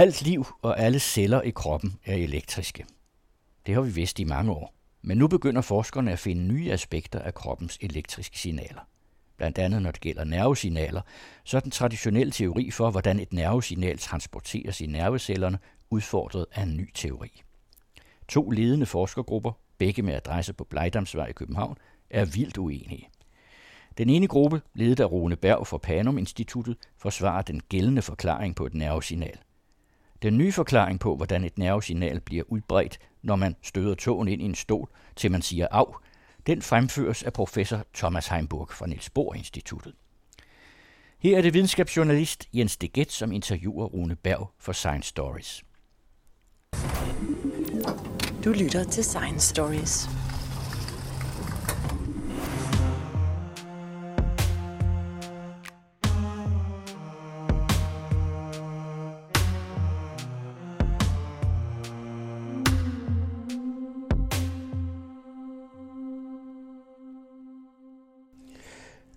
Alt liv og alle celler i kroppen er elektriske. Det har vi vidst i mange år. Men nu begynder forskerne at finde nye aspekter af kroppens elektriske signaler. Blandt andet når det gælder nervesignaler, så er den traditionelle teori for, hvordan et nervesignal transporteres i nervecellerne, udfordret af en ny teori. To ledende forskergrupper, begge med adresse på Blejdamsvej i København, er vildt uenige. Den ene gruppe, ledet af Rune Berg fra Panum Instituttet, forsvarer den gældende forklaring på et nervesignal. Den nye forklaring på, hvordan et nervesignal bliver udbredt, når man støder tågen ind i en stol, til man siger af, den fremføres af professor Thomas Heimburg fra Niels Bohr Instituttet. Her er det videnskabsjournalist Jens Deget, som interviewer Rune Berg for Science Stories. Du lytter til Science Stories.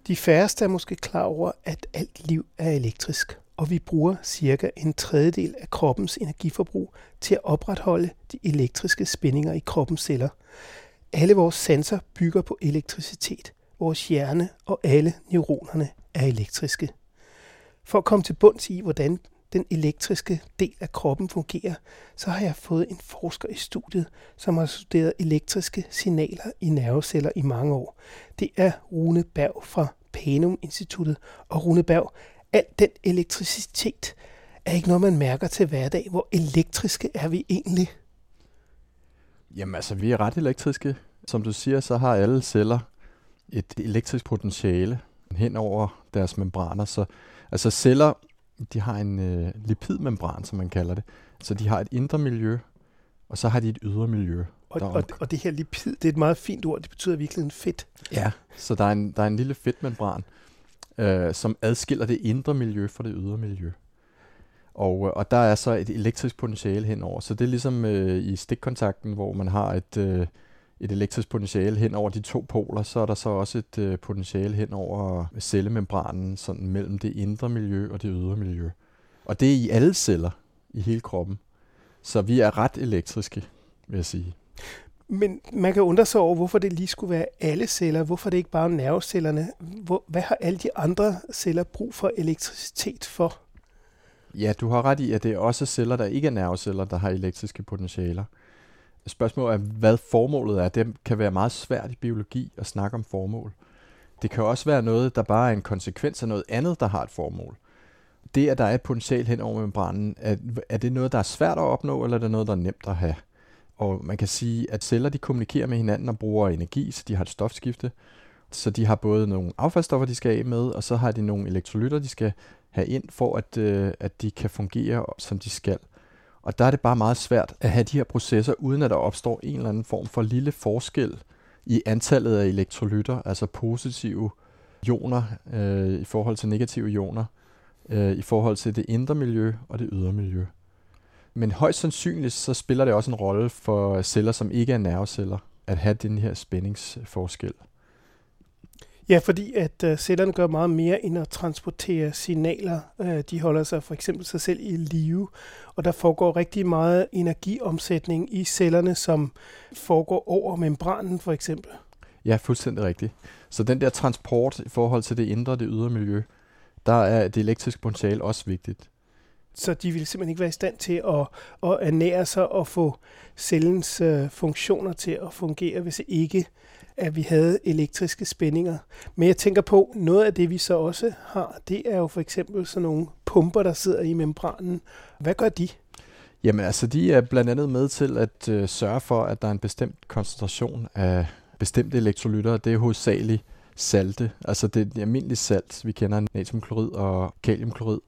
De færreste er måske klar over, at alt liv er elektrisk, og vi bruger cirka en tredjedel af kroppens energiforbrug til at opretholde de elektriske spændinger i kroppens celler. Alle vores sanser bygger på elektricitet. Vores hjerne og alle neuronerne er elektriske. For at komme til bunds i, hvordan den elektriske del af kroppen fungerer, så har jeg fået en forsker i studiet, som har studeret elektriske signaler i nerveceller i mange år. Det er Rune Berg fra Panum Instituttet. Og Rune Berg, al den elektricitet er ikke noget, man mærker til hverdag. Hvor elektriske er vi egentlig? Jamen altså, vi er ret elektriske. Som du siger, så har alle celler et elektrisk potentiale hen over deres membraner. Så altså celler de har en øh, lipidmembran, som man kalder det. Så de har et indre miljø, og så har de et ydre miljø. Og, og, og det her lipid, det er et meget fint ord, det betyder virkelig en fedt. Ja, så der er en, der er en lille fedtmembran, øh, som adskiller det indre miljø fra det ydre miljø. Og, øh, og der er så et elektrisk potentiale henover. Så det er ligesom øh, i stikkontakten, hvor man har et, øh, et elektrisk potentiale hen over de to poler, så er der så også et øh, potentiale hen over cellemembranen, sådan mellem det indre miljø og det ydre miljø. Og det er i alle celler i hele kroppen. Så vi er ret elektriske, vil jeg sige. Men man kan undre sig over, hvorfor det lige skulle være alle celler. Hvorfor det ikke bare nervecellerne? Hvor, hvad har alle de andre celler brug for elektricitet for? Ja, du har ret i, at det er også celler, der ikke er nerveceller, der har elektriske potentialer. Spørgsmålet er, hvad formålet er. Det kan være meget svært i biologi at snakke om formål. Det kan også være noget, der bare er en konsekvens af noget andet, der har et formål. Det, at der er et potentiale hen over membranen, er, er det noget, der er svært at opnå, eller er det noget, der er nemt at have? Og man kan sige, at celler de kommunikerer med hinanden og bruger energi, så de har et stofskifte. Så de har både nogle affaldsstoffer, de skal af med, og så har de nogle elektrolytter, de skal have ind, for at, øh, at de kan fungere, som de skal. Og der er det bare meget svært at have de her processer, uden at der opstår en eller anden form for lille forskel i antallet af elektrolytter, altså positive ioner øh, i forhold til negative ioner, øh, i forhold til det indre miljø og det ydre miljø. Men højst sandsynligt så spiller det også en rolle for celler, som ikke er nerveceller, at have den her spændingsforskel. Ja, fordi at øh, cellerne gør meget mere end at transportere signaler. Øh, de holder sig for eksempel sig selv i live, og der foregår rigtig meget energiomsætning i cellerne, som foregår over membranen for eksempel. Ja, fuldstændig rigtigt. Så den der transport i forhold til det indre og det ydre miljø, der er det elektriske potentiale også vigtigt. Så de vil simpelthen ikke være i stand til at, at ernære sig og få cellens øh, funktioner til at fungere, hvis ikke at vi havde elektriske spændinger. Men jeg tænker på, noget af det vi så også har, det er jo for eksempel sådan nogle pumper, der sidder i membranen. Hvad gør de? Jamen altså, de er blandt andet med til at øh, sørge for, at der er en bestemt koncentration af bestemte elektrolytter. Det er hovedsageligt salte, altså det er almindeligt salt. Vi kender natriumklorid og kaliumklorid.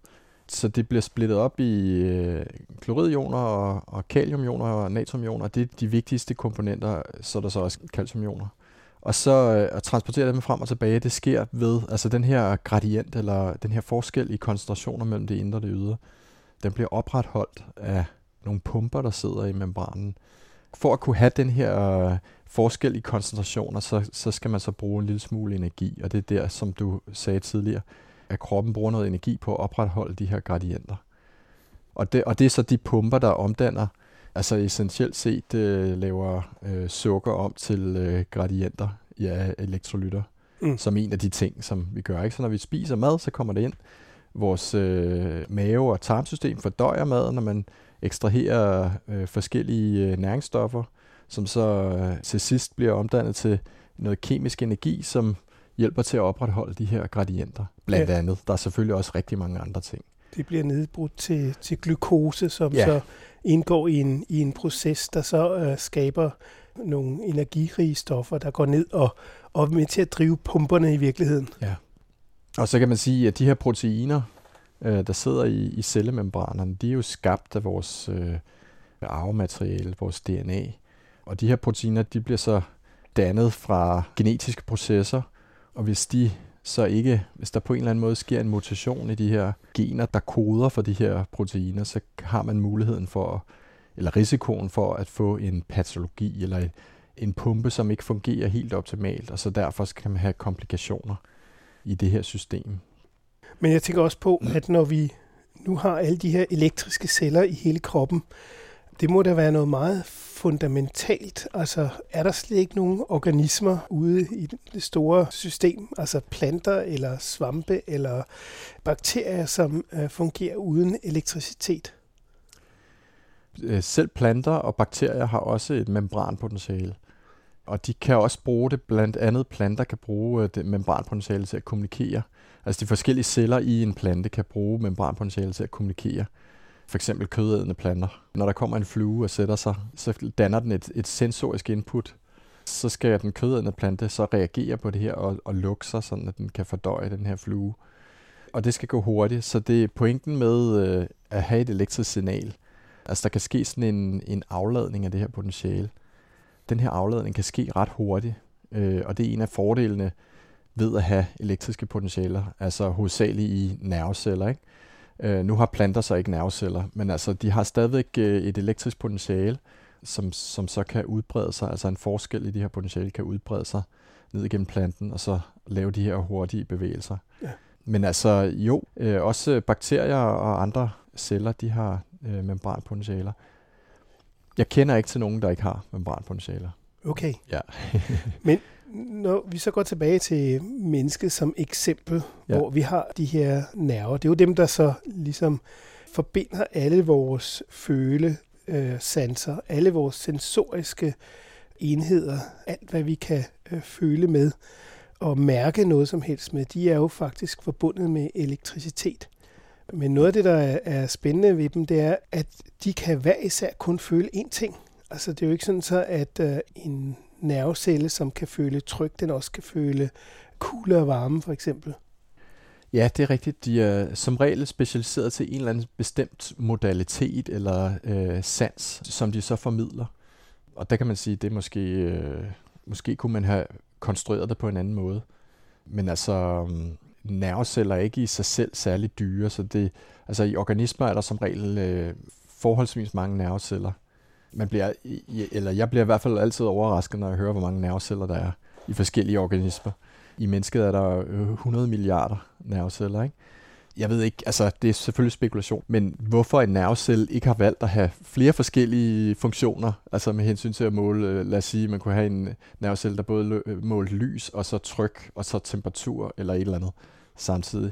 Så det bliver splittet op i øh, kloridioner og, og kaliumioner og natriumioner. Det er de vigtigste komponenter, så er der så også calciumioner. Og så øh, at transportere dem frem og tilbage, det sker ved, altså den her gradient, eller den her forskel i koncentrationer mellem det indre og det ydre, den bliver opretholdt af nogle pumper, der sidder i membranen. For at kunne have den her øh, forskel i koncentrationer, så, så skal man så bruge en lille smule energi, og det er der, som du sagde tidligere, at kroppen bruger noget energi på at opretholde de her gradienter. Og det, og det er så de pumper, der omdanner, altså essentielt set øh, laver øh, sukker om til øh, gradienter i ja, elektrolytter, mm. som en af de ting, som vi gør. Ikke? Så når vi spiser mad, så kommer det ind. Vores øh, mave- og tarmsystem fordøjer maden, når man ekstraherer øh, forskellige øh, næringsstoffer, som så øh, til sidst bliver omdannet til noget kemisk energi, som hjælper til at opretholde de her gradienter, blandt ja. andet. Der er selvfølgelig også rigtig mange andre ting. Det bliver nedbrudt til, til glukose, som ja. så indgår i en, i en proces, der så øh, skaber nogle energirige stoffer, der går ned og, og med til at drive pumperne i virkeligheden. Ja. Og så kan man sige, at de her proteiner, øh, der sidder i, i cellemembranerne, de er jo skabt af vores øh, arvemateriale, vores DNA. Og de her proteiner, de bliver så dannet fra genetiske processer, og hvis de så ikke, hvis der på en eller anden måde sker en mutation i de her gener, der koder for de her proteiner, så har man muligheden for, eller risikoen for at få en patologi eller en pumpe, som ikke fungerer helt optimalt, og så derfor skal man have komplikationer i det her system. Men jeg tænker også på, at når vi nu har alle de her elektriske celler i hele kroppen, det må da være noget meget fundamentalt. Altså, er der slet ikke nogen organismer ude i det store system, altså planter eller svampe eller bakterier, som øh, fungerer uden elektricitet? Øh, selv planter og bakterier har også et membranpotentiale. Og de kan også bruge det, blandt andet planter kan bruge øh, det membranpotentiale til at kommunikere. Altså de forskellige celler i en plante kan bruge membranpotentiale til at kommunikere for eksempel kødædende planter. Når der kommer en flue og sætter sig, så danner den et, et sensorisk input. Så skal den kødædende plante så reagere på det her og, og lukke sig, sådan at den kan fordøje den her flue. Og det skal gå hurtigt, så det er pointen med øh, at have et elektrisk signal. Altså der kan ske sådan en, en afladning af det her potentiale. Den her afladning kan ske ret hurtigt, øh, og det er en af fordelene ved at have elektriske potentialer, altså hovedsageligt i nerveceller. Ikke? Øh, nu har planter så ikke nerveceller, men altså, de har stadigvæk øh, et elektrisk potentiale, som, som så kan udbrede sig, altså en forskel i de her potentiale kan udbrede sig ned igennem planten, og så lave de her hurtige bevægelser. Ja. Men altså jo, øh, også bakterier og andre celler, de har øh, membranpotentialer. Jeg kender ikke til nogen, der ikke har membranpotentialer. Okay. Ja. men når vi så går tilbage til mennesket som eksempel, ja. hvor vi har de her nerver, det er jo dem, der så ligesom forbinder alle vores føle, øh, sanser, alle vores sensoriske enheder, alt hvad vi kan øh, føle med og mærke noget som helst med, de er jo faktisk forbundet med elektricitet. Men noget af det, der er, spændende ved dem, det er, at de kan hver især kun føle én ting. Altså det er jo ikke sådan så, at øh, en nervecelle, som kan føle tryk, den også kan føle kulde og varme, for eksempel. Ja, det er rigtigt. De er som regel specialiseret til en eller anden bestemt modalitet eller øh, sans, som de så formidler. Og der kan man sige, det er måske, øh, måske kunne man have konstrueret det på en anden måde. Men altså, mm, nerveceller er ikke i sig selv særlig dyre, så det, altså i organismer er der som regel øh, forholdsvis mange nerveceller man bliver, eller jeg bliver i hvert fald altid overrasket, når jeg hører, hvor mange nerveceller der er i forskellige organismer. I mennesket er der øh, 100 milliarder nerveceller, ikke? Jeg ved ikke, altså det er selvfølgelig spekulation, men hvorfor en nervecelle ikke har valgt at have flere forskellige funktioner, altså med hensyn til at måle, øh, lad os sige, man kunne have en nervecelle, der både øh, målte lys, og så tryk, og så temperatur, eller et eller andet samtidig.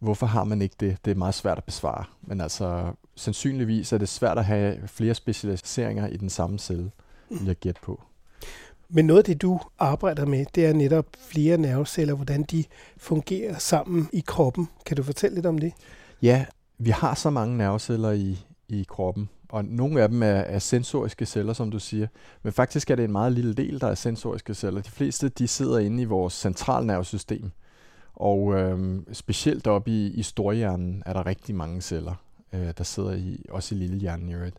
Hvorfor har man ikke det? Det er meget svært at besvare. Men altså, sandsynligvis er det svært at have flere specialiseringer i den samme celle, vil jeg gætte på. Men noget af det, du arbejder med, det er netop flere nerveceller, hvordan de fungerer sammen i kroppen. Kan du fortælle lidt om det? Ja, vi har så mange nerveceller i, i kroppen, og nogle af dem er, er sensoriske celler, som du siger. Men faktisk er det en meget lille del, der er sensoriske celler. De fleste de sidder inde i vores centralnervesystem. Og øhm, specielt oppe i, i storhjernen er der rigtig mange celler, øh, der sidder i, også i lillehjernen i øvrigt.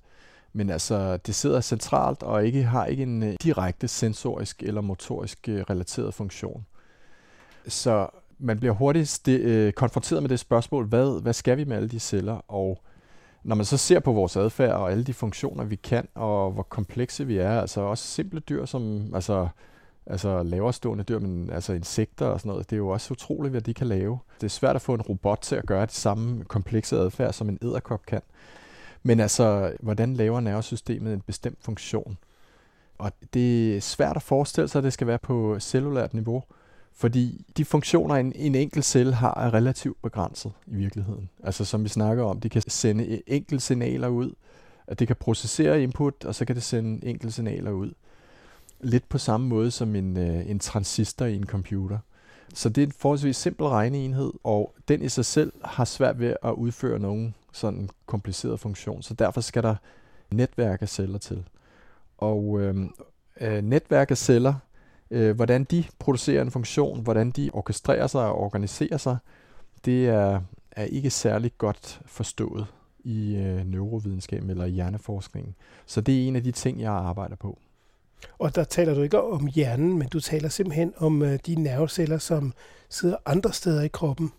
Men altså, det sidder centralt og ikke har ikke en øh, direkte sensorisk eller motorisk øh, relateret funktion. Så man bliver hurtigt sti- øh, konfronteret med det spørgsmål, hvad, hvad skal vi med alle de celler? Og når man så ser på vores adfærd og alle de funktioner, vi kan, og hvor komplekse vi er, altså også simple dyr som altså altså lavere stående dyr, men altså insekter og sådan noget, det er jo også utroligt, hvad de kan lave. Det er svært at få en robot til at gøre det samme komplekse adfærd, som en æderkop kan. Men altså, hvordan laver nervesystemet en bestemt funktion? Og det er svært at forestille sig, at det skal være på cellulært niveau, fordi de funktioner, en, en enkelt celle har, er relativt begrænset i virkeligheden. Altså som vi snakker om, de kan sende e-, enkelte signaler ud, at det kan processere input, og så kan det sende enkelte signaler ud. Lidt på samme måde som en, øh, en transistor i en computer. Så det er en forholdsvis simpel regneenhed, og den i sig selv har svært ved at udføre nogen sådan kompliceret funktion, så derfor skal der netværk af celler til. Og øhm, øh, netværk af celler, øh, hvordan de producerer en funktion, hvordan de orkestrerer sig og organiserer sig, det er, er ikke særlig godt forstået i øh, neurovidenskab eller hjerneforskningen. Så det er en af de ting, jeg arbejder på. Og der taler du ikke om hjernen, men du taler simpelthen om øh, de nerveceller, som sidder andre steder i kroppen.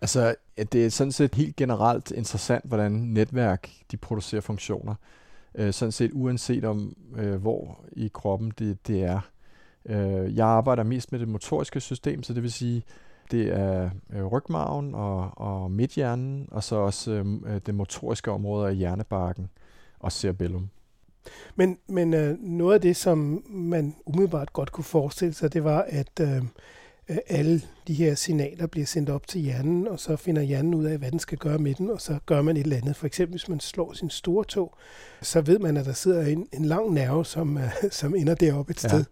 Altså, det er sådan set helt generelt interessant, hvordan netværk de producerer funktioner. Øh, sådan set uanset om, øh, hvor i kroppen det, det er. Øh, jeg arbejder mest med det motoriske system, så det vil sige, det er øh, rygmarven og, og midthjernen, og så også øh, øh det motoriske område af hjernebarken og cerebellum. Men, men øh, noget af det, som man umiddelbart godt kunne forestille sig, det var, at øh, Øh, alle de her signaler bliver sendt op til hjernen, og så finder hjernen ud af, hvad den skal gøre med den, og så gør man et eller andet. For eksempel, hvis man slår sin store tog, så ved man, at der sidder en, en lang nerve, som, uh, som ender deroppe et ja. sted.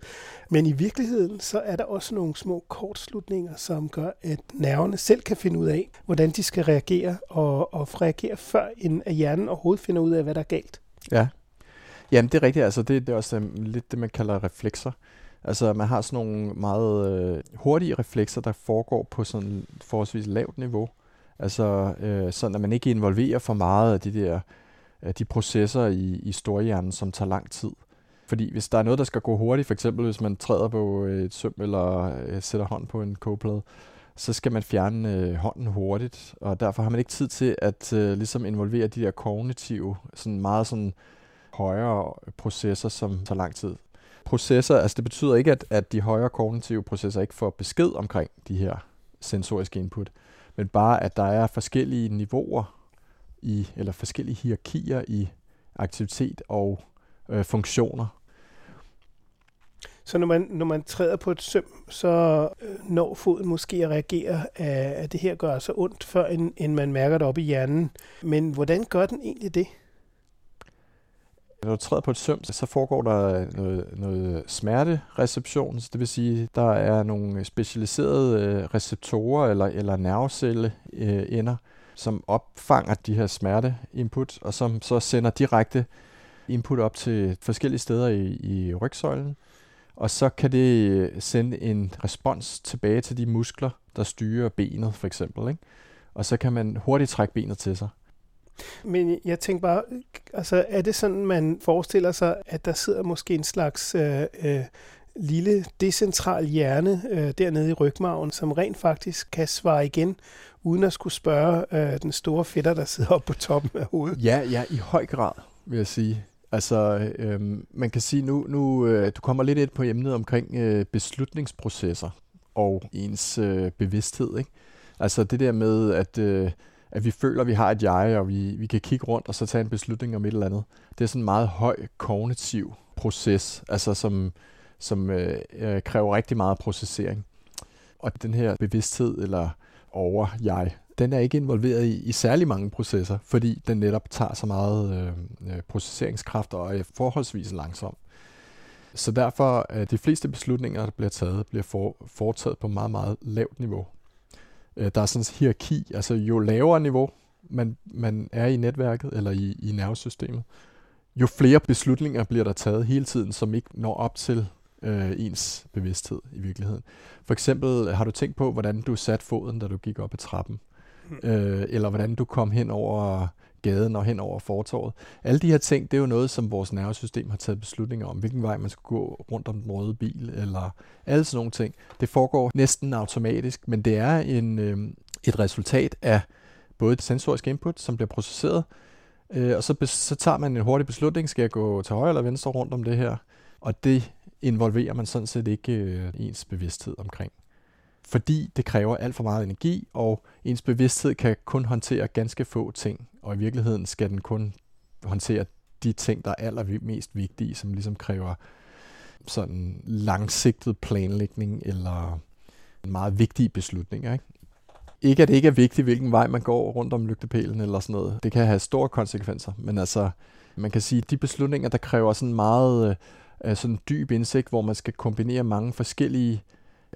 Men i virkeligheden, så er der også nogle små kortslutninger, som gør, at nerverne selv kan finde ud af, hvordan de skal reagere, og, og reagere før, end at hjernen overhovedet finder ud af, hvad der er galt. Ja, Jamen, det er rigtigt. Altså, det, det er også um, lidt det, man kalder reflekser. Altså man har sådan nogle meget øh, hurtige reflekser, der foregår på sådan forholdsvis lavt niveau. Altså øh, sådan, at man ikke involverer for meget af de der de processer i, i storhjernen, som tager lang tid. Fordi hvis der er noget, der skal gå hurtigt, for eksempel hvis man træder på øh, et søm eller øh, sætter hånd på en kogeplade, så skal man fjerne øh, hånden hurtigt, og derfor har man ikke tid til at øh, ligesom involvere de der kognitive, sådan meget sådan højere processer, som tager lang tid processer, altså det betyder ikke, at, at de højere kognitive processer ikke får besked omkring de her sensoriske input, men bare at der er forskellige niveauer i, eller forskellige hierarkier i aktivitet og øh, funktioner. Så når man, når man træder på et søm, så øh, når foden måske at reagere, at det her gør så ondt, før end, end man mærker det op i hjernen. Men hvordan gør den egentlig det? Når du træder på et søm, så foregår der noget, noget smertereception, det vil sige, der er nogle specialiserede øh, receptorer eller, eller nervecelleender, øh, som opfanger de her smerteinput, og som så sender direkte input op til forskellige steder i, i rygsøjlen. Og så kan det øh, sende en respons tilbage til de muskler, der styrer benet for eksempel. Ikke? Og så kan man hurtigt trække benet til sig. Men jeg tænker bare, altså er det sådan, man forestiller sig, at der sidder måske en slags øh, øh, lille decentral hjerne øh, dernede i rygmagen, som rent faktisk kan svare igen, uden at skulle spørge øh, den store fætter, der sidder oppe på toppen af hovedet? Ja, ja, i høj grad, vil jeg sige. Altså, øh, man kan sige nu, nu øh, du kommer lidt ind på emnet omkring øh, beslutningsprocesser og ens øh, bevidsthed, ikke? Altså det der med, at øh, at vi føler, at vi har et jeg, og vi, vi kan kigge rundt og så tage en beslutning om et eller andet. Det er sådan en meget høj kognitiv proces, altså som, som øh, øh, kræver rigtig meget processering. Og den her bevidsthed eller over-jeg, den er ikke involveret i, i særlig mange processer, fordi den netop tager så meget øh, øh processeringskraft og er forholdsvis langsom. Så derfor er de fleste beslutninger, der bliver taget, bliver for, foretaget på meget, meget lavt niveau. Øh, der er sådan en hierarki, altså jo lavere niveau man, man er i netværket eller i, i nervesystemet, jo flere beslutninger bliver der taget hele tiden, som ikke når op til øh, ens bevidsthed i virkeligheden. For eksempel har du tænkt på, hvordan du satte foden, da du gik op ad trappen, mm. øh, eller hvordan du kom hen over gaden og hen over fortorvet. Alle de her ting, det er jo noget, som vores nervesystem har taget beslutninger om, hvilken vej man skal gå rundt om den røde bil, eller alle sådan nogle ting. Det foregår næsten automatisk, men det er en, øh, et resultat af både et sensorisk input, som bliver processeret, øh, og så, så tager man en hurtig beslutning, skal jeg gå til højre eller venstre rundt om det her, og det involverer man sådan set ikke øh, ens bevidsthed omkring fordi det kræver alt for meget energi, og ens bevidsthed kan kun håndtere ganske få ting, og i virkeligheden skal den kun håndtere de ting, der er allermest vigtige, som ligesom kræver sådan langsigtet planlægning eller meget vigtige beslutninger. Ikke? ikke at det ikke er vigtigt, hvilken vej man går rundt om lygtepælen eller sådan noget. Det kan have store konsekvenser, men altså, man kan sige, de beslutninger, der kræver sådan meget øh, sådan dyb indsigt, hvor man skal kombinere mange forskellige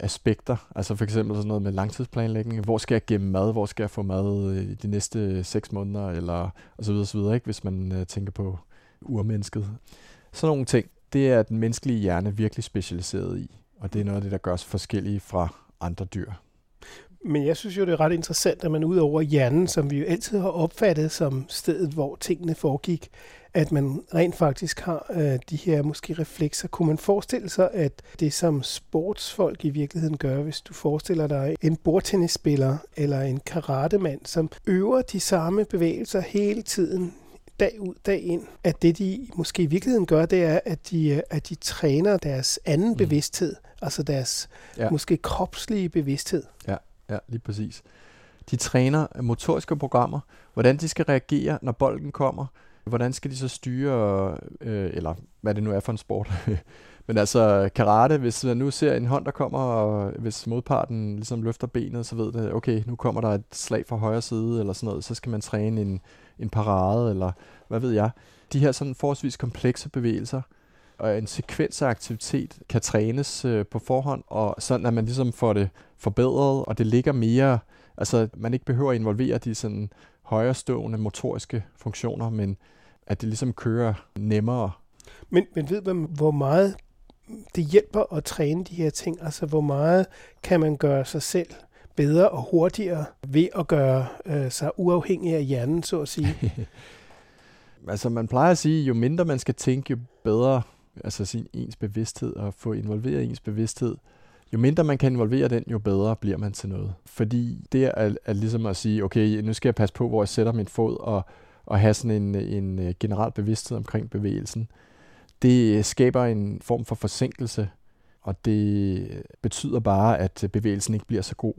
aspekter, altså for eksempel sådan noget med langtidsplanlægning, hvor skal jeg gemme mad, hvor skal jeg få mad i de næste seks måneder, eller og så videre, så videre ikke, hvis man øh, tænker på urmennesket. Sådan nogle ting, det er den menneskelige hjerne virkelig specialiseret i, og det er noget af det, der gør os forskellige fra andre dyr. Men jeg synes jo, det er ret interessant, at man ud over hjernen, som vi jo altid har opfattet som stedet, hvor tingene foregik, at man rent faktisk har øh, de her måske reflekser. Kunne man forestille sig, at det som sportsfolk i virkeligheden gør, hvis du forestiller dig en bordtennisspiller eller en karatemand, som øver de samme bevægelser hele tiden, dag ud, dag ind, at det de måske i virkeligheden gør, det er, at de, øh, at de træner deres anden mm. bevidsthed, altså deres ja. måske kropslige bevidsthed. Ja, ja, lige præcis. De træner motoriske programmer, hvordan de skal reagere, når bolden kommer, hvordan skal de så styre, øh, eller hvad det nu er for en sport. Men altså karate, hvis man nu ser en hånd, der kommer, og hvis modparten ligesom løfter benet, så ved det, okay, nu kommer der et slag fra højre side, eller sådan noget, så skal man træne en, en parade, eller hvad ved jeg. De her sådan forholdsvis komplekse bevægelser, og en sekvens af aktivitet kan trænes øh, på forhånd, og sådan at man ligesom får det forbedret, og det ligger mere, altså man ikke behøver at involvere de sådan højrestående motoriske funktioner, men at det ligesom kører nemmere. Men, men ved man, hvor meget det hjælper at træne de her ting? Altså, hvor meget kan man gøre sig selv bedre og hurtigere ved at gøre øh, sig uafhængig af hjernen, så at sige? altså, man plejer at sige, jo mindre man skal tænke, jo bedre altså sin ens bevidsthed og få involveret ens bevidsthed. Jo mindre man kan involvere den, jo bedre bliver man til noget. Fordi det er, er ligesom at sige, okay, nu skal jeg passe på, hvor jeg sætter min fod, og, og have sådan en, en øh, generel bevidsthed omkring bevægelsen det skaber en form for forsinkelse, og det betyder bare, at bevægelsen ikke bliver så god.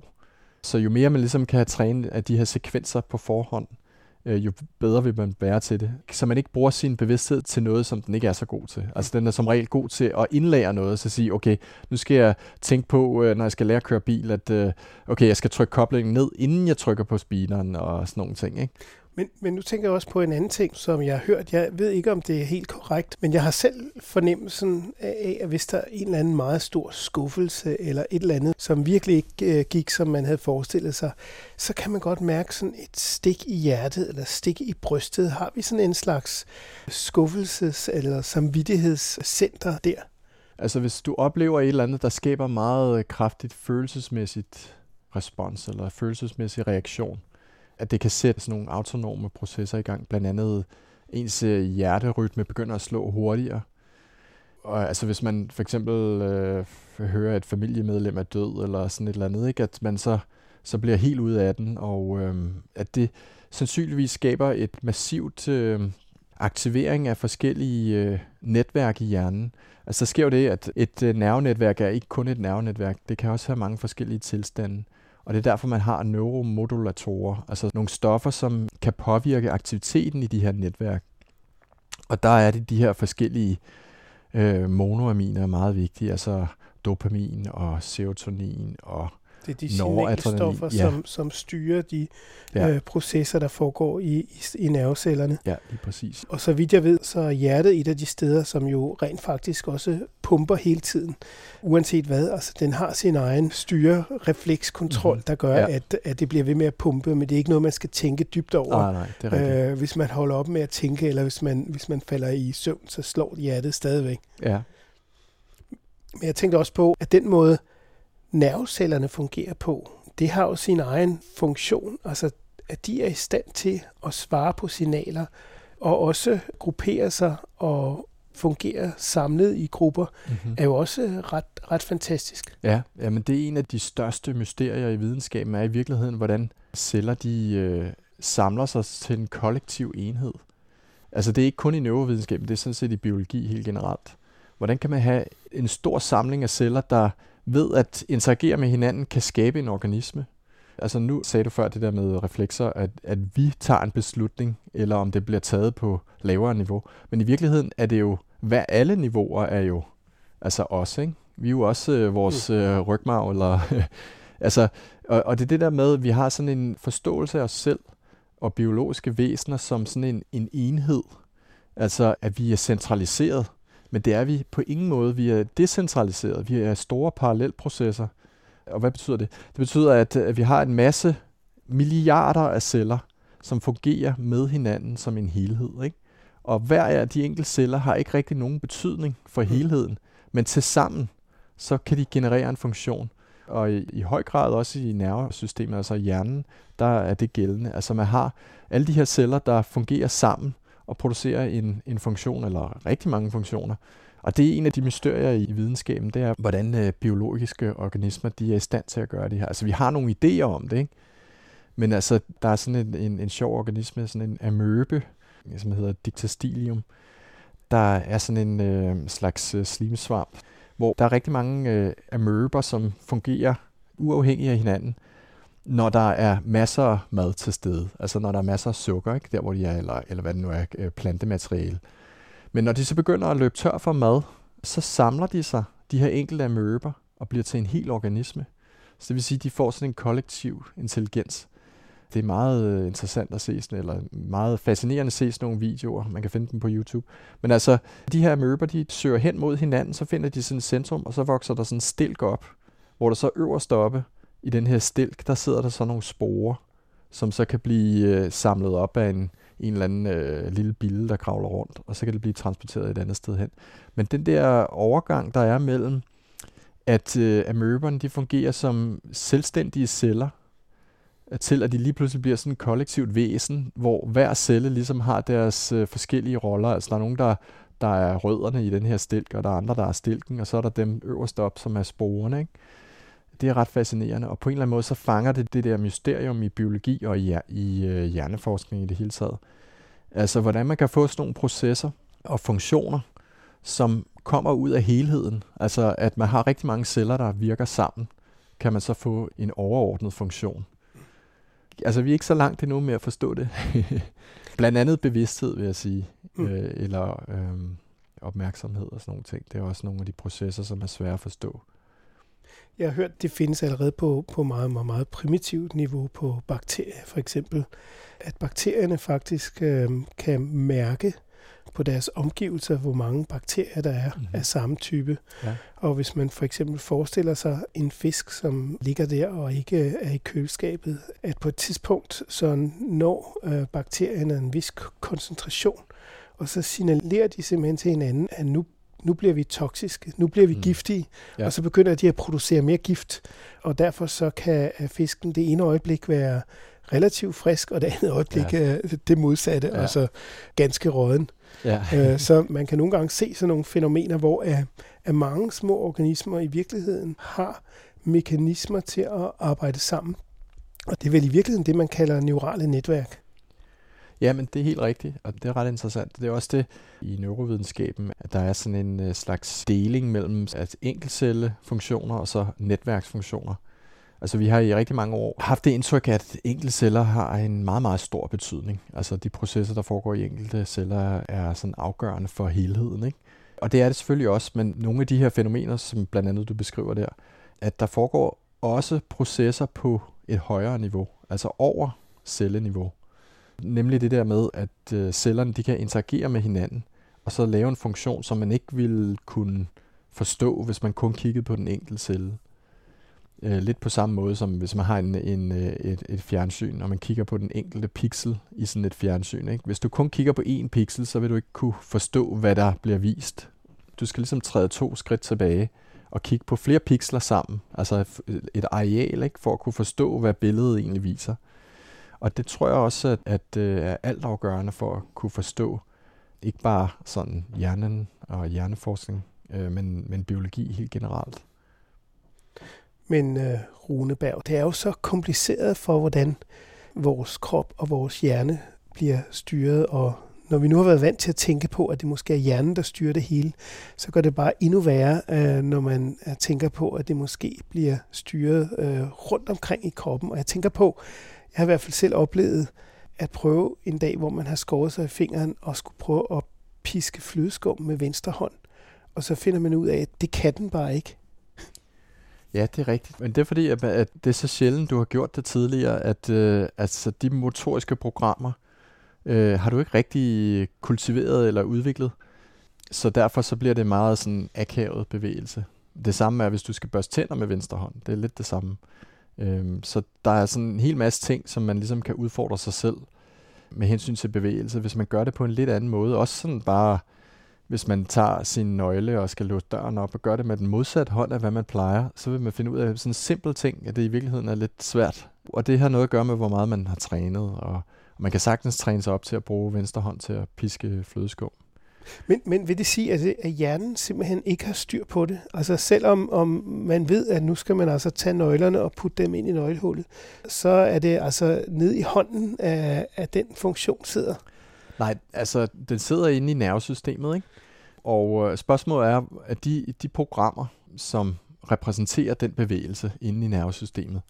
Så jo mere man ligesom kan træne af de her sekvenser på forhånd, øh, jo bedre vil man være til det. Så man ikke bruger sin bevidsthed til noget, som den ikke er så god til. Altså den er som regel god til at indlære noget, så sige, okay, nu skal jeg tænke på, øh, når jeg skal lære at køre bil, at øh, okay, jeg skal trykke koblingen ned, inden jeg trykker på speederen og sådan nogle ting. Ikke? Men, men nu tænker jeg også på en anden ting, som jeg har hørt. Jeg ved ikke, om det er helt korrekt, men jeg har selv fornemmelsen af, at hvis der er en eller anden meget stor skuffelse, eller et eller andet, som virkelig ikke øh, gik, som man havde forestillet sig, så kan man godt mærke sådan et stik i hjertet, eller stik i brystet. Har vi sådan en slags skuffelses- eller samvittighedscenter der? Altså hvis du oplever et eller andet, der skaber meget øh, kraftigt følelsesmæssigt respons, eller følelsesmæssig reaktion, at det kan sætte sådan nogle autonome processer i gang. Blandt andet ens øh, hjerterytme begynder at slå hurtigere. Og altså hvis man for eksempel øh, hører, at et familiemedlem er død, eller sådan et eller andet, ikke? at man så, så bliver helt ude af den, og øh, at det sandsynligvis skaber et massivt øh, aktivering af forskellige øh, netværk i hjernen. Altså så sker jo det, at et øh, nervenetværk er ikke kun et nervenetværk, det kan også have mange forskellige tilstande. Og det er derfor, man har neuromodulatorer, altså nogle stoffer, som kan påvirke aktiviteten i de her netværk. Og der er det de her forskellige øh, monoaminer er meget vigtige, altså dopamin og serotonin og det er de signalstoffer, ja. som, som styrer de ja. øh, processer, der foregår i, i, i nervecellerne. Ja, lige præcis. Og så vidt jeg ved, så er hjertet et af de steder, som jo rent faktisk også pumper hele tiden, uanset hvad. Altså, den har sin egen styre-reflekskontrol, mm-hmm. der gør, ja. at, at det bliver ved med at pumpe, men det er ikke noget, man skal tænke dybt over. Nej, nej, det er rigtigt. Øh, hvis man holder op med at tænke, eller hvis man, hvis man falder i søvn, så slår hjertet stadigvæk. Ja. Men jeg tænkte også på, at den måde, nervecellerne fungerer på, det har jo sin egen funktion. Altså, at de er i stand til at svare på signaler, og også gruppere sig og fungere samlet i grupper, mm-hmm. er jo også ret, ret fantastisk. Ja, men det er en af de største mysterier i videnskaben, er i virkeligheden, hvordan celler de øh, samler sig til en kollektiv enhed. Altså det er ikke kun i neurovidenskaben, det er sådan set i biologi helt generelt. Hvordan kan man have en stor samling af celler, der ved at interagere med hinanden kan skabe en organisme. Altså nu sagde du før det der med reflekser, at, at vi tager en beslutning, eller om det bliver taget på lavere niveau. Men i virkeligheden er det jo, hver alle niveauer er jo altså os, ikke? Vi er jo også øh, vores mm. øh, rygmarv, eller altså, og, og det er det der med, at vi har sådan en forståelse af os selv og biologiske væsener som sådan en, en enhed. Altså, at vi er centraliseret, men det er vi på ingen måde. Vi er decentraliseret. Vi er store parallelprocesser. Og hvad betyder det? Det betyder, at, at vi har en masse milliarder af celler, som fungerer med hinanden som en helhed. Ikke? Og hver af de enkelte celler har ikke rigtig nogen betydning for mm. helheden, men til sammen så kan de generere en funktion. Og i, i høj grad også i nervesystemet, altså hjernen, der er det gældende. Altså man har alle de her celler, der fungerer sammen og producerer en, en funktion, eller rigtig mange funktioner. Og det er en af de mysterier i videnskaben, det er, hvordan øh, biologiske organismer de er i stand til at gøre det her. Altså vi har nogle idéer om det, ikke? Men altså, der er sådan en, en, en sjov organisme, sådan en amøbe, som hedder Dictastilium. Der er sådan en øh, slags øh, slimsvamp, hvor der er rigtig mange øh, amøber, som fungerer uafhængigt af hinanden, når der er masser af mad til stede. Altså når der er masser af sukker, ikke? der hvor de er, eller, eller hvad det nu er, øh, plantemateriale. Men når de så begynder at løbe tør for mad, så samler de sig, de her enkelte amøber, og bliver til en hel organisme. Så det vil sige, at de får sådan en kollektiv intelligens. Det er meget øh, interessant at se sådan, eller meget fascinerende at se sådan nogle videoer. Man kan finde dem på YouTube. Men altså, de her amøber, de søger hen mod hinanden, så finder de sådan et centrum, og så vokser der sådan en stilk op, hvor der så øverst oppe i den her stilk, der sidder der så nogle sporer, som så kan blive øh, samlet op af en, en eller anden øh, lille bille, der kravler rundt, og så kan det blive transporteret et andet sted hen. Men den der overgang, der er mellem, at øh, amøberne de fungerer som selvstændige celler, til at de lige pludselig bliver sådan et kollektivt væsen, hvor hver celle ligesom har deres øh, forskellige roller. Altså der er nogen, der, der er rødderne i den her stilk, og der er andre, der er stilken, og så er der dem øverst op, som er sporene. Ikke? Det er ret fascinerende, og på en eller anden måde så fanger det det der mysterium i biologi og i, i øh, hjerneforskning i det hele taget. Altså hvordan man kan få sådan nogle processer og funktioner, som kommer ud af helheden. Altså at man har rigtig mange celler, der virker sammen, kan man så få en overordnet funktion altså vi er ikke så langt endnu med at forstå det. Blandt andet bevidsthed, vil jeg sige, mm. øh, eller øh, opmærksomhed og sådan nogle ting. Det er også nogle af de processer, som er svære at forstå. Jeg har hørt, det findes allerede på, på meget, meget, meget primitivt niveau på bakterier, for eksempel. At bakterierne faktisk øh, kan mærke på deres omgivelser, hvor mange bakterier der er mm-hmm. af samme type. Ja. Og hvis man for eksempel forestiller sig en fisk, som ligger der og ikke er i køleskabet, at på et tidspunkt så når øh, bakterierne en vis koncentration, og så signalerer de simpelthen til hinanden, at nu nu bliver vi toksiske, nu bliver vi mm. giftige, ja. og så begynder de at producere mere gift, og derfor så kan fisken det ene øjeblik være relativt frisk, og det andet øjeblik ja. det modsatte, ja. altså ganske råden. Ja. øh, så man kan nogle gange se sådan nogle fænomener, hvor at, at mange små organismer i virkeligheden har mekanismer til at arbejde sammen. Og det er vel i virkeligheden det, man kalder neurale netværk. Ja, men det er helt rigtigt, og det er ret interessant. Det er også det i neurovidenskaben, at der er sådan en øh, slags deling mellem at enkeltcellefunktioner og så netværksfunktioner. Altså vi har i rigtig mange år haft det indtryk, at enkelte celler har en meget, meget stor betydning. Altså de processer, der foregår i enkelte celler, er sådan afgørende for helheden. Ikke? Og det er det selvfølgelig også, men nogle af de her fænomener, som blandt andet du beskriver der, at der foregår også processer på et højere niveau, altså over celleniveau. Nemlig det der med, at øh, cellerne de kan interagere med hinanden, og så lave en funktion, som man ikke ville kunne forstå, hvis man kun kiggede på den enkelte celle. Øh, lidt på samme måde som hvis man har en, en, øh, et, et fjernsyn, og man kigger på den enkelte pixel i sådan et fjernsyn. Ikke? Hvis du kun kigger på én pixel, så vil du ikke kunne forstå, hvad der bliver vist. Du skal ligesom træde to skridt tilbage og kigge på flere pixler sammen, altså et areal, ikke? for at kunne forstå, hvad billedet egentlig viser. Og det tror jeg også, at, at øh, er altafgørende for at kunne forstå ikke bare sådan hjernen og hjerneforskning, øh, men, men biologi helt generelt. Men øh, uh, Runeberg, det er jo så kompliceret for, hvordan vores krop og vores hjerne bliver styret, og når vi nu har været vant til at tænke på, at det måske er hjernen, der styrer det hele, så går det bare endnu værre, øh, når man øh, tænker på, at det måske bliver styret øh, rundt omkring i kroppen. Og jeg tænker på, jeg har i hvert fald selv oplevet at prøve en dag, hvor man har skåret sig i fingeren og skulle prøve at piske flødeskum med venstre hånd. Og så finder man ud af, at det kan den bare ikke. Ja, det er rigtigt. Men det er fordi, at, at det er så sjældent, du har gjort det tidligere, at øh, altså, de motoriske programmer øh, har du ikke rigtig kultiveret eller udviklet. Så derfor så bliver det meget sådan akavet bevægelse. Det samme er, hvis du skal børste tænder med venstre hånd. Det er lidt det samme. Øhm, så der er sådan en hel masse ting, som man ligesom kan udfordre sig selv med hensyn til bevægelse, hvis man gør det på en lidt anden måde. Også sådan bare, hvis man tager sin nøgle og skal låse døren op og gør det med den modsatte hånd af, hvad man plejer, så vil man finde ud af sådan en simpel ting, at det i virkeligheden er lidt svært. Og det har noget at gøre med, hvor meget man har trænet, og, og man kan sagtens træne sig op til at bruge venstre hånd til at piske flødeskum. Men, men vil det sige, at, at hjernen simpelthen ikke har styr på det? Altså selvom om man ved, at nu skal man altså tage nøglerne og putte dem ind i nøglehullet, så er det altså ned i hånden, at, at den funktion sidder? Nej, altså den sidder inde i nervesystemet, ikke? Og øh, spørgsmålet er, at de, de programmer, som repræsenterer den bevægelse inde i nervesystemet,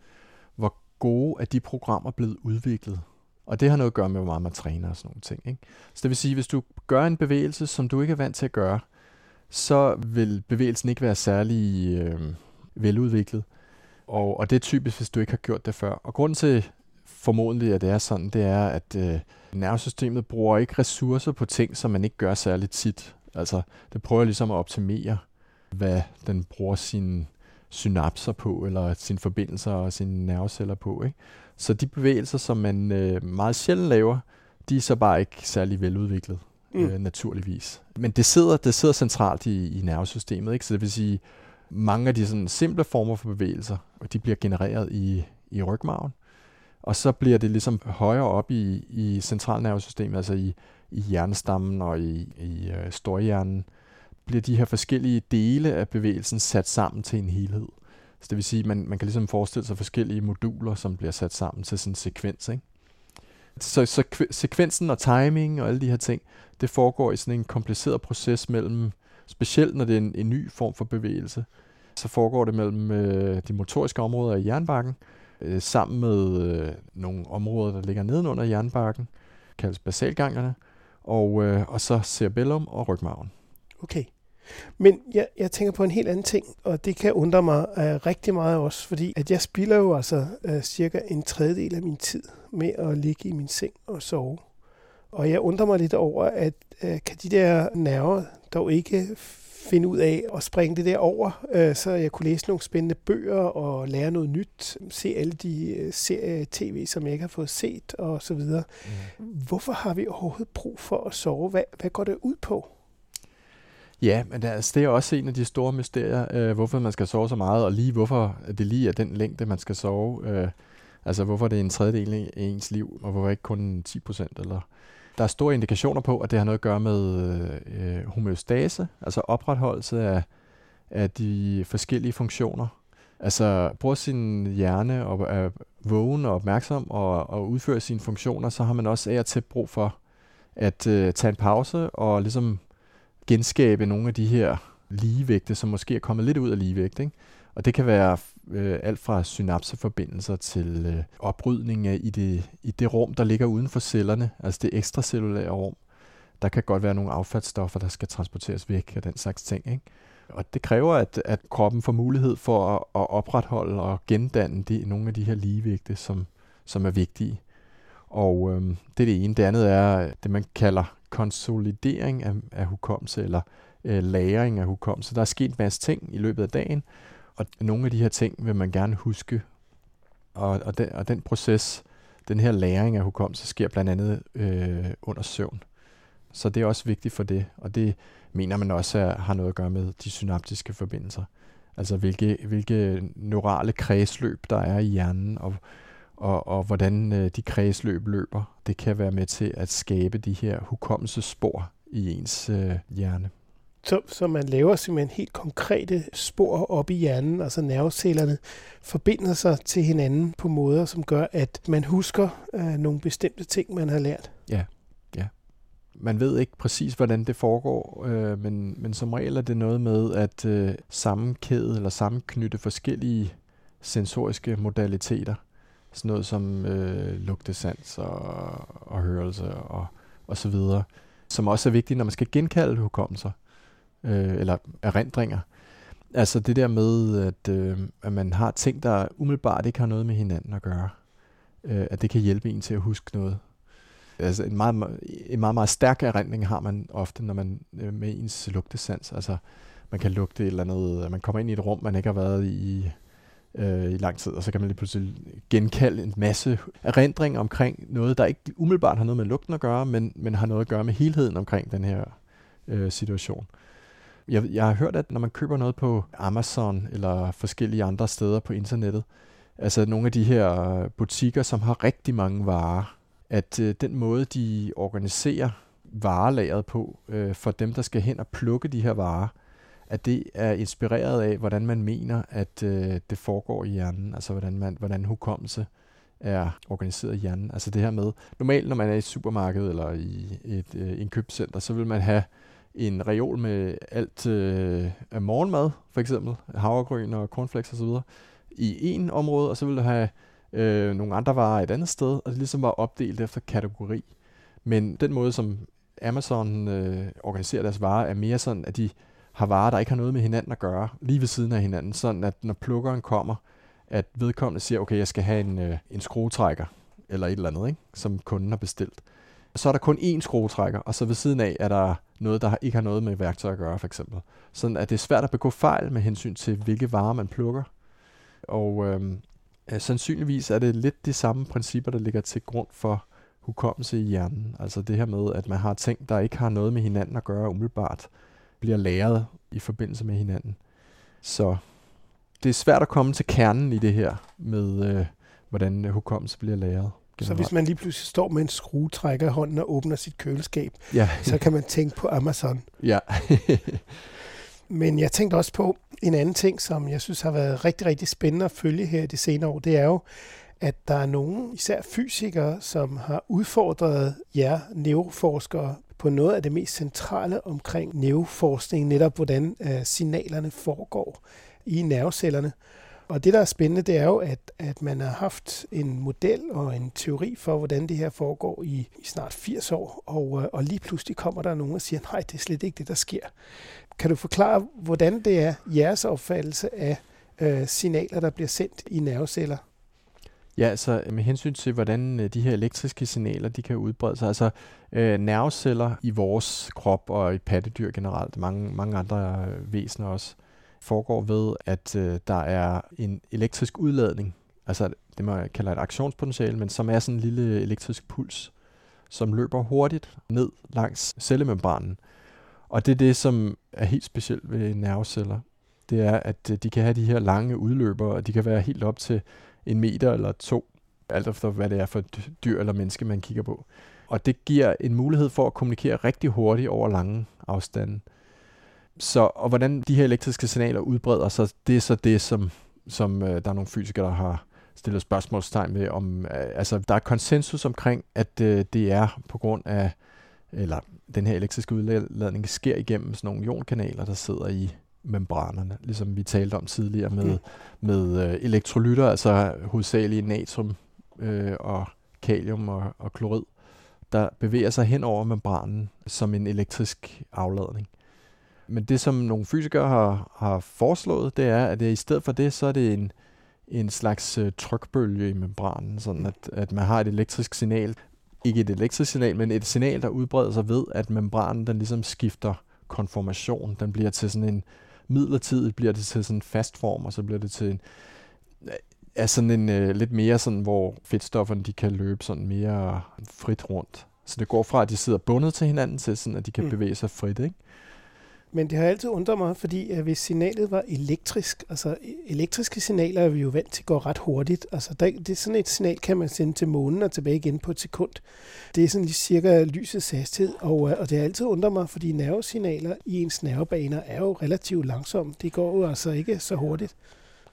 hvor gode er de programmer blevet udviklet? Og det har noget at gøre med, hvor meget man træner og sådan nogle ting. Ikke? Så det vil sige, hvis du gør en bevægelse, som du ikke er vant til at gøre, så vil bevægelsen ikke være særlig øh, veludviklet. Og, og det er typisk, hvis du ikke har gjort det før. Og grunden til formodentlig, at det er sådan, det er, at øh, nervesystemet bruger ikke ressourcer på ting, som man ikke gør særligt tit. Altså, det prøver ligesom at optimere, hvad den bruger sine synapser på, eller sine forbindelser og sine nerveceller på. Ikke? Så de bevægelser, som man øh, meget sjældent laver, de er så bare ikke særlig veludviklet, mm. øh, naturligvis. Men det sidder, det sidder centralt i, i nervesystemet, ikke? så det vil sige, mange af de sådan simple former for bevægelser, de bliver genereret i, i rygmarven, og så bliver det ligesom højere op i, i centralnervesystemet, altså i, i hjernestammen og i, i øh, storhjernen, bliver de her forskellige dele af bevægelsen sat sammen til en helhed. Så det vil sige, at man, man kan ligesom forestille sig forskellige moduler, som bliver sat sammen til sådan en sekvens. Ikke? Så, så sekvensen og timing og alle de her ting, det foregår i sådan en kompliceret proces mellem, specielt når det er en, en ny form for bevægelse, så foregår det mellem øh, de motoriske områder i jernbakken, øh, sammen med øh, nogle områder, der ligger nedenunder jernbakken, kaldes basalgangerne, og, øh, og så cerebellum og rygmarven. Okay. Men jeg, jeg tænker på en helt anden ting, og det kan undre mig uh, rigtig meget også, fordi at jeg spilder jo altså uh, cirka en tredjedel af min tid med at ligge i min seng og sove. Og jeg undrer mig lidt over, at uh, kan de der nerver dog ikke finde ud af at springe det der over, uh, så jeg kunne læse nogle spændende bøger og lære noget nyt, se alle de uh, serier tv, som jeg ikke har fået set og så videre. Mm. Hvorfor har vi overhovedet brug for at sove? Hvad, hvad går det ud på? Ja, men altså, det er også en af de store mysterier, øh, hvorfor man skal sove så meget, og lige hvorfor det lige er den længde, man skal sove. Øh, altså hvorfor det er en tredjedel af ens liv, og hvorfor ikke kun 10 procent. Eller der er store indikationer på, at det har noget at gøre med øh, homeostase, altså opretholdelse af, af de forskellige funktioner. Altså bruger sin hjerne og er vågen og opmærksom og, og udfører sine funktioner, så har man også af og til brug for at øh, tage en pause og ligesom genskabe nogle af de her ligevægte, som måske er kommet lidt ud af ligevægt. Ikke? Og det kan være øh, alt fra synapseforbindelser til øh, oprydning af i det, i det rum, der ligger uden for cellerne, altså det ekstracellulære rum. Der kan godt være nogle affaldsstoffer, der skal transporteres væk og den slags ting. Ikke? Og det kræver, at, at kroppen får mulighed for at, at opretholde og gendanne de, nogle af de her ligevægte, som, som er vigtige. Og øhm, det er det ene. Det andet er det, man kalder konsolidering af, af hukommelse, eller øh, lagring af hukommelse. Der er sket en masse ting i løbet af dagen, og nogle af de her ting vil man gerne huske. Og, og, den, og den proces, den her læring af hukommelse, sker blandt andet øh, under søvn. Så det er også vigtigt for det, og det mener man også er, har noget at gøre med de synaptiske forbindelser. Altså hvilke, hvilke neurale kredsløb der er i hjernen, og og, og hvordan øh, de kredsløb løber, det kan være med til at skabe de her hukommelsespor i ens øh, hjerne. Så, så man laver simpelthen helt konkrete spor op i hjernen, altså nervecellerne forbinder sig til hinanden på måder, som gør, at man husker øh, nogle bestemte ting, man har lært. Ja, ja. man ved ikke præcis, hvordan det foregår, øh, men, men som regel er det noget med at øh, sammenkæde eller sammenknytte forskellige sensoriske modaliteter. Sådan noget som øh, lugtesans og, og hørelse og, og så videre, som også er vigtigt, når man skal genkalde hukommelser øh, eller erindringer. Altså det der med, at, øh, at man har ting, der umiddelbart ikke har noget med hinanden at gøre. Øh, at det kan hjælpe en til at huske noget. Altså en meget, en meget, meget stærk erindring har man ofte, når man øh, med ens lugtesans. Altså man kan lugte et eller andet, man kommer ind i et rum, man ikke har været i øh, i lang tid, og så kan man lige pludselig genkalde en masse erindring omkring noget, der ikke umiddelbart har noget med lugten at gøre, men, men har noget at gøre med helheden omkring den her øh, situation. Jeg, jeg har hørt, at når man køber noget på Amazon eller forskellige andre steder på internettet, altså nogle af de her butikker, som har rigtig mange varer, at øh, den måde, de organiserer varelageret på øh, for dem, der skal hen og plukke de her varer, at det er inspireret af, hvordan man mener, at øh, det foregår i hjernen, altså hvordan, man, hvordan hukommelse er organiseret i hjernen. Altså det her med, normalt når man er i et supermarked eller i et øh, indkøbscenter, så vil man have en reol med alt øh, af morgenmad, for eksempel havregryn og cornflakes osv., i en område, og så vil du have øh, nogle andre varer et andet sted, og det ligesom var opdelt efter kategori. Men den måde, som Amazon øh, organiserer deres varer, er mere sådan, at de har varer, der ikke har noget med hinanden at gøre, lige ved siden af hinanden, sådan at når plukkeren kommer, at vedkommende siger, okay, jeg skal have en, øh, en skruetrækker, eller et eller andet, ikke? som kunden har bestilt. Så er der kun én skruetrækker, og så ved siden af er der noget, der ikke har noget med værktøj at gøre, for eksempel. Sådan at det er svært at begå fejl med hensyn til, hvilke varer man plukker. Og øhm, øh, sandsynligvis er det lidt de samme principper, der ligger til grund for hukommelse i hjernen. Altså det her med, at man har ting, der ikke har noget med hinanden at gøre umiddelbart, bliver læret i forbindelse med hinanden. Så det er svært at komme til kernen i det her med, øh, hvordan hukommelse bliver læret. Generelt. Så hvis man lige pludselig står med en skruetrækker i hånden og åbner sit køleskab, ja. så kan man tænke på Amazon. Ja. Men jeg tænkte også på en anden ting, som jeg synes har været rigtig, rigtig spændende at følge her de senere år. Det er jo, at der er nogen, især fysikere, som har udfordret jer neuroforskere på noget af det mest centrale omkring neuroforskning, netop hvordan øh, signalerne foregår i nervecellerne. Og det, der er spændende, det er jo, at, at man har haft en model og en teori for, hvordan det her foregår i, i snart 80 år, og, øh, og lige pludselig kommer der nogen og siger, nej, det er slet ikke det, der sker. Kan du forklare, hvordan det er jeres opfattelse af øh, signaler, der bliver sendt i nerveceller? Ja, altså med hensyn til, hvordan øh, de her elektriske signaler, de kan udbrede sig. Altså øh, nerveceller i vores krop og i pattedyr generelt, mange, mange andre øh, væsener også, foregår ved, at øh, der er en elektrisk udladning, altså det man kalder et aktionspotentiale, men som er sådan en lille elektrisk puls, som løber hurtigt ned langs cellemembranen. Og det er det, som er helt specielt ved nerveceller. Det er, at de kan have de her lange udløber, og de kan være helt op til en meter eller to, alt efter hvad det er for dyr eller menneske, man kigger på. Og det giver en mulighed for at kommunikere rigtig hurtigt over lange afstande. Så, og hvordan de her elektriske signaler udbreder sig, det er så det, som, som øh, der er nogle fysikere, der har stillet spørgsmålstegn ved. Om, øh, altså, der er konsensus omkring, at øh, det er på grund af, eller den her elektriske udladning sker igennem sådan nogle ionkanaler, der sidder i membranerne, ligesom vi talte om tidligere med, mm. med øh, elektrolytter, altså hovedsageligt natrium øh, og kalium og, og klorid, der bevæger sig hen over membranen som en elektrisk afladning. Men det, som nogle fysikere har, har foreslået, det er, at det, i stedet for det, så er det en, en slags øh, trykbølge i membranen, sådan at, at man har et elektrisk signal, ikke et elektrisk signal, men et signal, der udbreder sig ved, at membranen den ligesom skifter konformation. Den bliver til sådan en, midlertidigt bliver det til sådan en fast form, og så bliver det til en, er sådan en øh, lidt mere sådan, hvor fedtstofferne de kan løbe sådan mere frit rundt. Så det går fra, at de sidder bundet til hinanden, til sådan, at de kan mm. bevæge sig frit, ikke? Men det har altid undret mig, fordi at hvis signalet var elektrisk, altså e-, elektriske signaler er vi jo vant til at gå ret hurtigt. Altså der, det er sådan et signal, kan man sende til månen og tilbage igen på et sekund. Det er sådan lige cirka lysets hastighed, og, øh, og det har altid undret mig, fordi nervesignaler i ens nervebaner er jo relativt langsomme. Det går jo altså ikke så hurtigt.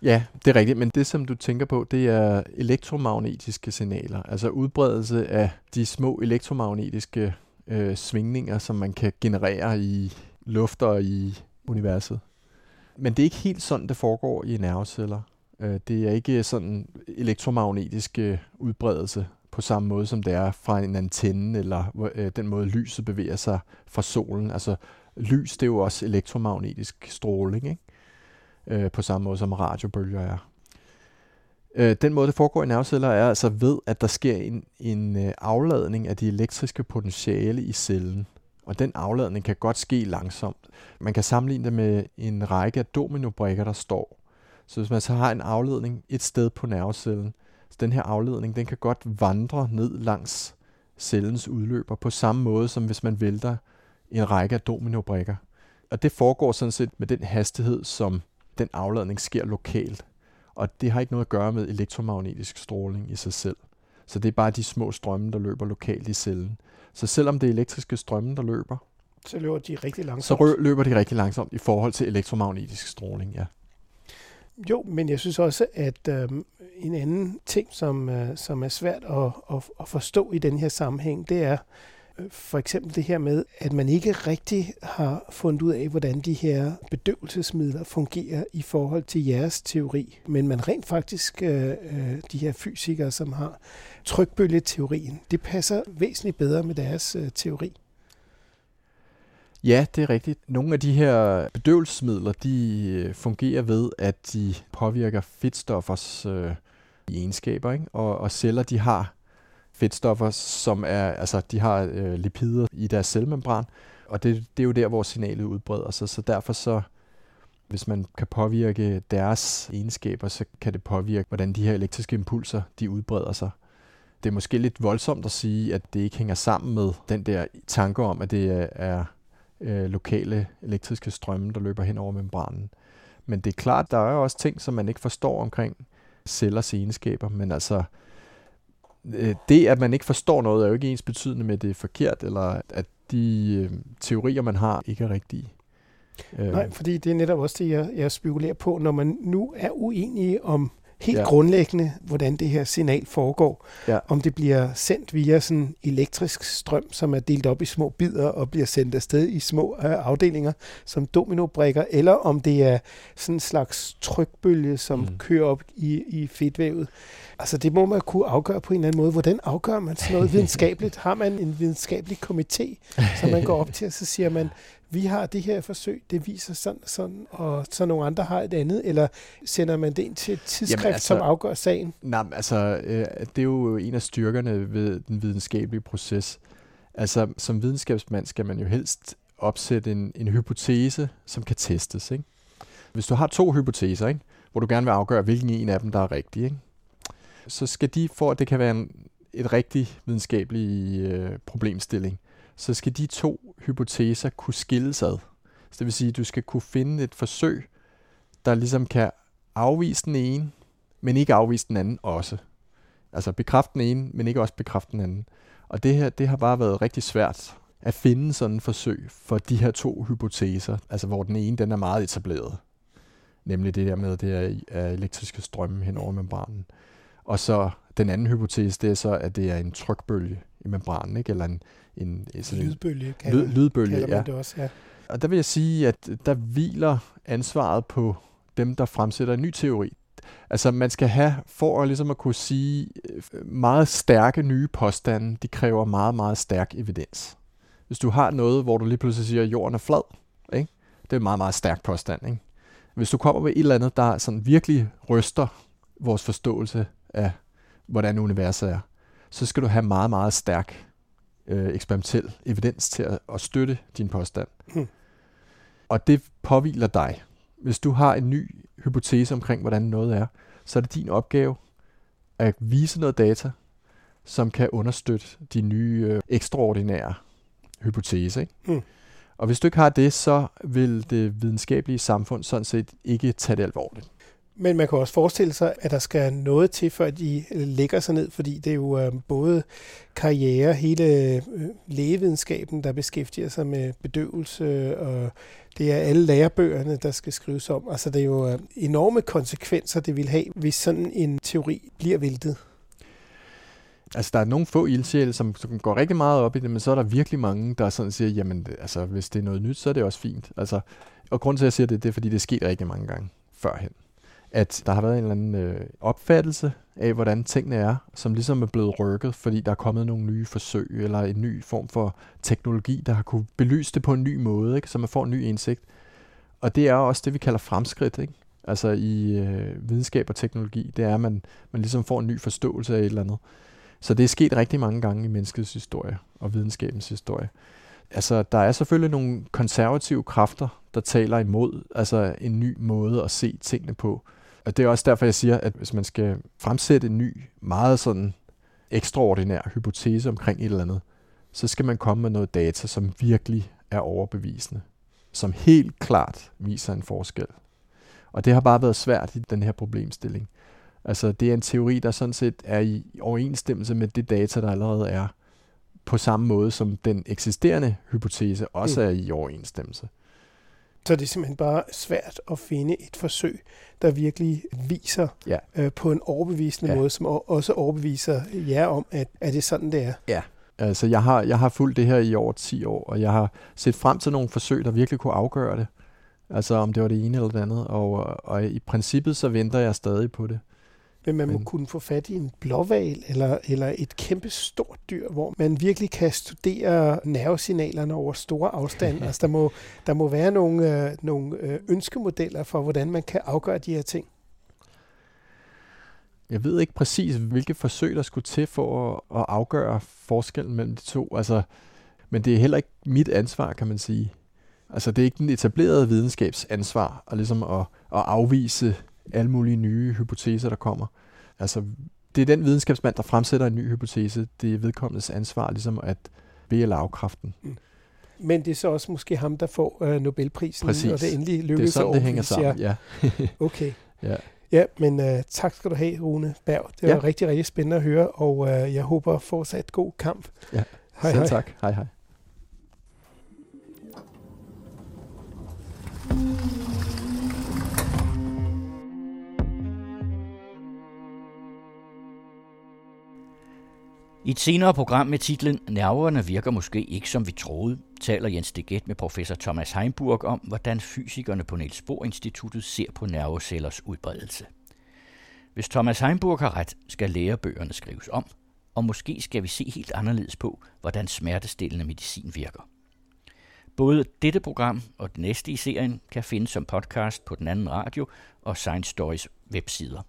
Ja, det er rigtigt, men det som du tænker på, det er elektromagnetiske signaler, altså udbredelse af de små elektromagnetiske øh, svingninger, som man kan generere i lufter i universet. Men det er ikke helt sådan, det foregår i nerveceller. Øh, det er ikke sådan elektromagnetisk udbredelse på samme måde, som det er fra en antenne, eller øh, den måde lyset bevæger sig fra solen. Altså lys, det er jo også elektromagnetisk stråling, ikke? Øh, på samme måde som radiobølger er. Den måde, det foregår i nerveceller, er altså ved, at der sker en, en afladning af de elektriske potentiale i cellen. Og den afladning kan godt ske langsomt. Man kan sammenligne det med en række af dominobrikker, der står. Så hvis man så har en afledning et sted på nervecellen, så den her afledning, den kan godt vandre ned langs cellens udløber på samme måde, som hvis man vælter en række af dominobrikker. Og det foregår sådan set med den hastighed, som den afladning sker lokalt. Og det har ikke noget at gøre med elektromagnetisk stråling i sig selv. Så det er bare de små strømme, der løber lokalt i cellen. Så selvom det er elektriske strømme, der løber, så løber de rigtig langsomt. Så løber de rigtig langsomt i forhold til elektromagnetisk stråling, ja. Jo, men jeg synes også, at øh, en anden ting, som, øh, som er svært at, at, at forstå i den her sammenhæng, det er for eksempel det her med, at man ikke rigtig har fundet ud af, hvordan de her bedøvelsesmidler fungerer i forhold til jeres teori. Men man rent faktisk, øh, øh de her fysikere, som har trykbølgeteorien, det passer væsentligt bedre med deres øh, teori. Ja, det er rigtigt. Nogle af de her bedøvelsesmidler, de øh, fungerer ved, at de påvirker fedtstoffers øh, egenskaber, ikke? Og, og celler, de har fedtstoffer, som er, altså de har øh, lipider i deres cellemembran, og det, det er jo der, hvor signalet udbreder sig, så derfor så, hvis man kan påvirke deres egenskaber, så kan det påvirke, hvordan de her elektriske impulser, de udbreder sig. Det er måske lidt voldsomt at sige, at det ikke hænger sammen med den der tanke om, at det er øh, lokale elektriske strømme, der løber hen over membranen. Men det er klart, der er også ting, som man ikke forstår omkring cellers egenskaber, men altså Øh, det, at man ikke forstår noget, er jo ikke ens betydende med, at det er forkert, eller at de øh, teorier, man har, ikke er rigtige. Øh. Nej, fordi det er netop også det, jeg, jeg spekulerer på. Når man nu er uenige om helt ja. grundlæggende, hvordan det her signal foregår. Ja. Om det bliver sendt via sådan elektrisk strøm, som er delt op i små bidder og bliver sendt afsted i små øh, afdelinger som dominobrikker, eller om det er sådan en slags trykbølge, som mm. kører op i, i fedtvævet. Altså det må man kunne afgøre på en eller anden måde. Hvordan afgør man sådan noget videnskabeligt? Har man en videnskabelig komité, som man går op til, og så siger man, vi har det her forsøg, det viser sådan og sådan, og så nogle andre har et andet, eller sender man det ind til et tidsskrift, Jamen, altså, som afgør sagen? Nej, altså, øh, det er jo en af styrkerne ved den videnskabelige proces. Altså, som videnskabsmand skal man jo helst opsætte en, en hypotese, som kan testes. Ikke? Hvis du har to hypoteser, ikke? hvor du gerne vil afgøre, hvilken en af dem, der er rigtig, ikke? så skal de, for at det kan være en, et rigtig videnskabelig øh, problemstilling, så skal de to hypoteser kunne skilles ad. Så det vil sige, at du skal kunne finde et forsøg, der ligesom kan afvise den ene, men ikke afvise den anden også. Altså bekræfte den ene, men ikke også bekræfte den anden. Og det her, det har bare været rigtig svært at finde sådan en forsøg for de her to hypoteser, altså hvor den ene den er meget etableret. Nemlig det der med, at det er elektriske strømme hen over membranen. Og så den anden hypotese, det er så, at det er en trykbølge i membranen, ikke? eller en, en, sådan lydbølge, en lyd, lydbølge kalder man ja. det også, ja. Og der vil jeg sige, at der hviler ansvaret på dem, der fremsætter en ny teori. Altså man skal have, for at, ligesom at kunne sige, øh, meget stærke nye påstande, de kræver meget, meget stærk evidens. Hvis du har noget, hvor du lige pludselig siger, at jorden er flad, ikke? det er en meget, meget stærk påstand. Ikke? Hvis du kommer med et eller andet, der sådan virkelig ryster vores forståelse af, hvordan universet er, så skal du have meget, meget stærk øh, eksperimentel evidens til at, at støtte din påstand. Hmm. Og det påviler dig. Hvis du har en ny hypotese omkring, hvordan noget er, så er det din opgave at vise noget data, som kan understøtte de nye øh, ekstraordinære hypotese. Ikke? Hmm. Og hvis du ikke har det, så vil det videnskabelige samfund sådan set ikke tage det alvorligt. Men man kan også forestille sig, at der skal noget til, før de lægger sig ned, fordi det er jo øh, både karriere, hele øh, lægevidenskaben, der beskæftiger sig med bedøvelse, og det er alle lærebøgerne, der skal skrives om. Altså det er jo øh, enorme konsekvenser, det vil have, hvis sådan en teori bliver væltet. Altså, der er nogle få ildsjæle, som, som går rigtig meget op i det, men så er der virkelig mange, der sådan siger, jamen, altså, hvis det er noget nyt, så er det også fint. Altså, og grund til, at jeg siger det, det er, fordi det er sket rigtig mange gange førhen. At der har været en eller anden øh, opfattelse af, hvordan tingene er, som ligesom er blevet rykket, fordi der er kommet nogle nye forsøg, eller en ny form for teknologi, der har kunne belyse det på en ny måde, ikke? så man får en ny indsigt. Og det er også det, vi kalder fremskridt. Ikke? Altså i øh, videnskab og teknologi, det er, at man, man ligesom får en ny forståelse af et eller andet. Så det er sket rigtig mange gange i menneskets historie og videnskabens historie. Altså, der er selvfølgelig nogle konservative kræfter, der taler imod altså en ny måde at se tingene på. Og det er også derfor, jeg siger, at hvis man skal fremsætte en ny, meget sådan ekstraordinær hypotese omkring et eller andet, så skal man komme med noget data, som virkelig er overbevisende. Som helt klart viser en forskel. Og det har bare været svært i den her problemstilling. Altså, det er en teori, der sådan set er i overensstemmelse med det data, der allerede er, på samme måde som den eksisterende hypotese også mm. er i overensstemmelse. Så det er simpelthen bare svært at finde et forsøg, der virkelig viser ja. øh, på en overbevisende ja. måde, som også overbeviser jer om, at, at det er sådan, det er. Ja, altså jeg har, jeg har fulgt det her i over 10 år, og jeg har set frem til nogle forsøg, der virkelig kunne afgøre det. Altså om det var det ene eller det andet, og, og i princippet så venter jeg stadig på det. Men man må kunne få fat i en blåval eller, eller et kæmpe stort dyr, hvor man virkelig kan studere nervesignalerne over store afstande. altså der må, der må være nogle, øh, nogle øh, ønskemodeller for, hvordan man kan afgøre de her ting. Jeg ved ikke præcis, hvilke forsøg, der skulle til for at, at afgøre forskellen mellem de to. Altså, men det er heller ikke mit ansvar, kan man sige. Altså, det er ikke den etablerede videnskabsansvar at, ligesom at, at afvise alle mulige nye hypoteser, der kommer. Altså, det er den videnskabsmand, der fremsætter en ny hypotese. Det er vedkommendes ansvar ligesom at be- eller afkræften. Mm. Men det er så også måske ham, der får øh, Nobelprisen, Præcis. og det endelig lykkes det er sådan, det hænger sammen, ja. okay. Ja. Ja, men uh, tak skal du have, Rune Berg. Det var ja. rigtig, rigtig spændende at høre, og uh, jeg håber fortsat god kamp. Ja, hej, Selv hej. tak. Hej, hej. I et senere program med titlen Nerverne virker måske ikke som vi troede, taler Jens Deget med professor Thomas Heimburg om, hvordan fysikerne på Niels Bohr Instituttet ser på nervecellers udbredelse. Hvis Thomas Heimburg har ret, skal lærebøgerne skrives om, og måske skal vi se helt anderledes på, hvordan smertestillende medicin virker. Både dette program og det næste i serien kan findes som podcast på den anden radio og Science Stories websider.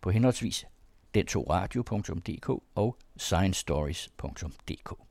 På henholdsvis den2radio.dk og sciencestories.dk.